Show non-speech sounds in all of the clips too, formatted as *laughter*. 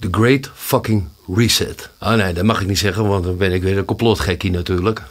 The Great Fucking Reset. Oh nee, dat mag ik niet zeggen, want dan ben ik weer een complotgekkie natuurlijk.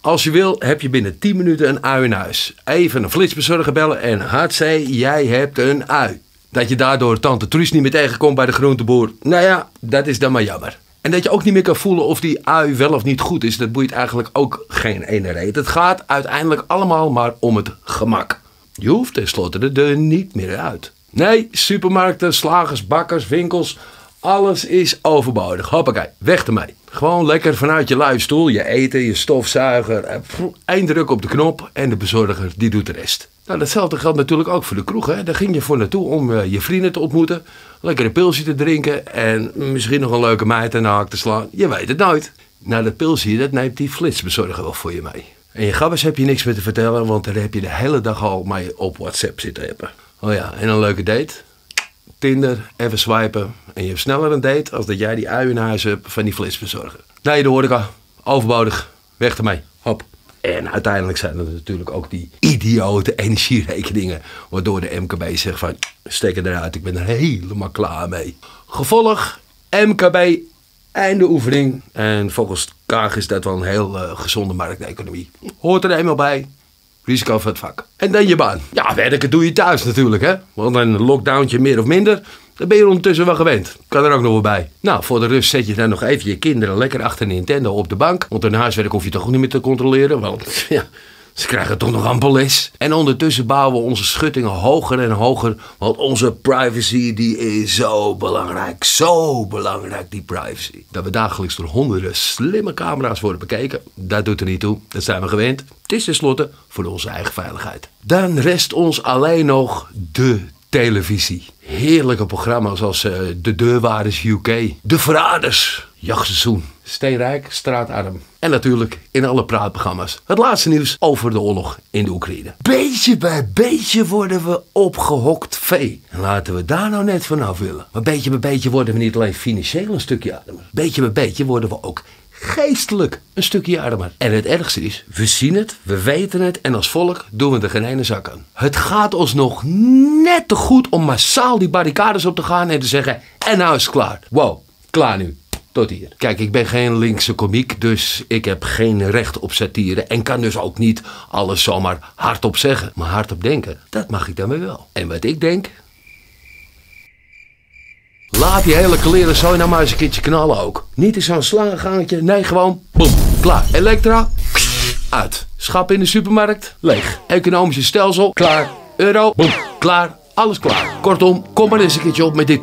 Als je wil, heb je binnen 10 minuten een ui in huis. Even een flitsbezorger bellen en hartzee, jij hebt een ui. Dat je daardoor tante Truus niet meer tegenkomt bij de groenteboer. Nou ja, dat is dan maar jammer. En dat je ook niet meer kan voelen of die ui wel of niet goed is, dat boeit eigenlijk ook geen ene reet. Het gaat uiteindelijk allemaal maar om het gemak. Je hoeft tenslotte de deur niet meer uit. Nee, supermarkten, slagers, bakkers, winkels, alles is overbodig. Hoppakee, weg ermee. Gewoon lekker vanuit je luistoel, je eten, je stofzuiger. Eén druk op de knop en de bezorger die doet de rest. Nou, datzelfde geldt natuurlijk ook voor de kroeg. Hè? Daar ging je voor naartoe om uh, je vrienden te ontmoeten. Lekker een pilsje te drinken en misschien nog een leuke meid aan de haak te slaan. Je weet het nooit. Nou, dat pilsje, dat neemt die flitsbezorger wel voor je mee. En je gabbers heb je niks meer te vertellen, want daar heb je de hele dag al mee op WhatsApp zitten hebben. Oh ja, en een leuke date. Tinder, even swipen. En je hebt sneller een date als dat jij die ui in huis hebt van die flitsbezorger. Nee, de horeca. Overbodig. Weg ermee. Hop. En uiteindelijk zijn er natuurlijk ook die idiote energierekeningen. Waardoor de MKB zegt van, steek eruit, ik ben er helemaal klaar mee. Gevolg, MKB, einde oefening. En volgens Kaag is dat wel een heel uh, gezonde markteconomie. Hoort er eenmaal bij. Risico van het vak. En dan je baan. Ja, werken doe je thuis natuurlijk, hè. Want een lockdowntje meer of minder, dan ben je ondertussen wel gewend. Kan er ook nog wel bij. Nou, voor de rust zet je dan nog even je kinderen lekker achter Nintendo op de bank. Want hun huiswerk hoef je toch niet meer te controleren. Want *laughs* ja, ze krijgen toch nog amper les. En ondertussen bouwen we onze schuttingen hoger en hoger. Want onze privacy die is zo belangrijk. Zo belangrijk, die privacy. Dat we dagelijks door honderden slimme camera's worden bekeken. Dat doet er niet toe. Dat zijn we gewend. Het is tenslotte voor onze eigen veiligheid. Dan rest ons alleen nog de televisie. Heerlijke programma's als uh, De Deurwaarders UK, De Verraders, Jachtseizoen, Steenrijk, Straatarm. En natuurlijk in alle praatprogramma's het laatste nieuws over de oorlog in de Oekraïne. Beetje bij beetje worden we opgehokt vee. En laten we daar nou net vanaf willen. Maar beetje bij beetje worden we niet alleen financieel een stukje armer. Beetje bij beetje worden we ook geestelijk een stukje armer. En het ergste is, we zien het, we weten het en als volk doen we er geen ene zak aan. Het gaat ons nog net te goed om massaal die barricades op te gaan en te zeggen, en nou is het klaar. Wow, klaar nu. Tot hier. Kijk, ik ben geen linkse komiek, dus ik heb geen recht op satire. En kan dus ook niet alles zomaar hardop zeggen. Maar hardop denken, dat mag ik dan weer wel. En wat ik denk, Laat die hele kleren zo nou maar eens een keertje knallen ook. Niet in zo'n slangengangetje. Nee, gewoon boem, klaar. Elektra, uit. Schap in de supermarkt, leeg. Economische stelsel, klaar. Euro, boem, klaar. Alles klaar. Kortom, kom maar eens een keertje op met dit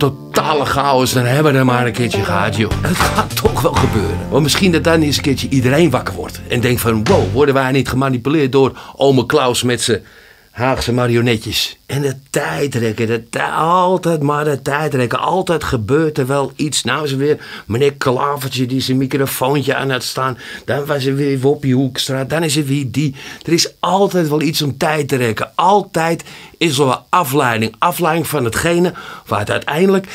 totale chaos. Dan hebben we er maar een keertje gehad, joh. Het gaat toch wel gebeuren. Want misschien dat dan eens een keertje iedereen wakker wordt. En denkt van, wow, worden wij niet gemanipuleerd door ome Klaus met zijn Haagse marionetjes. En de tijdrekken, de tij, altijd maar de tijdrekken. Altijd gebeurt er wel iets. Nou is er weer meneer Klavertje die zijn microfoontje aan het staan. Dan was er weer Woppie Hoekstra. Dan is er weer die. Er is altijd wel iets om tijd te rekken. Altijd is er wel afleiding. Afleiding van hetgene waar het uiteindelijk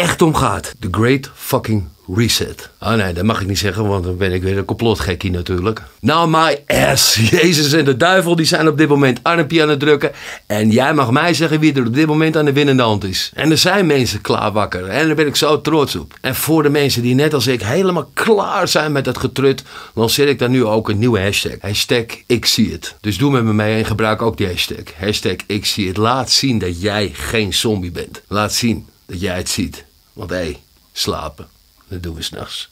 echt om gaat. The Great Fucking Reset. Oh nee, dat mag ik niet zeggen, want dan ben ik weer een complotgekkie natuurlijk. Nou, my ass. *laughs* Jezus en de duivel die zijn op dit moment armpje aan het drukken. En jij mag mij zeggen wie er op dit moment aan de winnende hand is. En er zijn mensen klaar wakker. En daar ben ik zo trots op. En voor de mensen die net als ik helemaal klaar zijn met dat getrut, lanceer ik dan nu ook een nieuwe hashtag. Hashtag ik zie het. Dus doe met me mee en gebruik ook die hashtag. Hashtag ik zie het. Laat zien dat jij geen zombie bent. Laat zien dat jij het ziet. Want hey, slapen. Dat doen we s'nachts.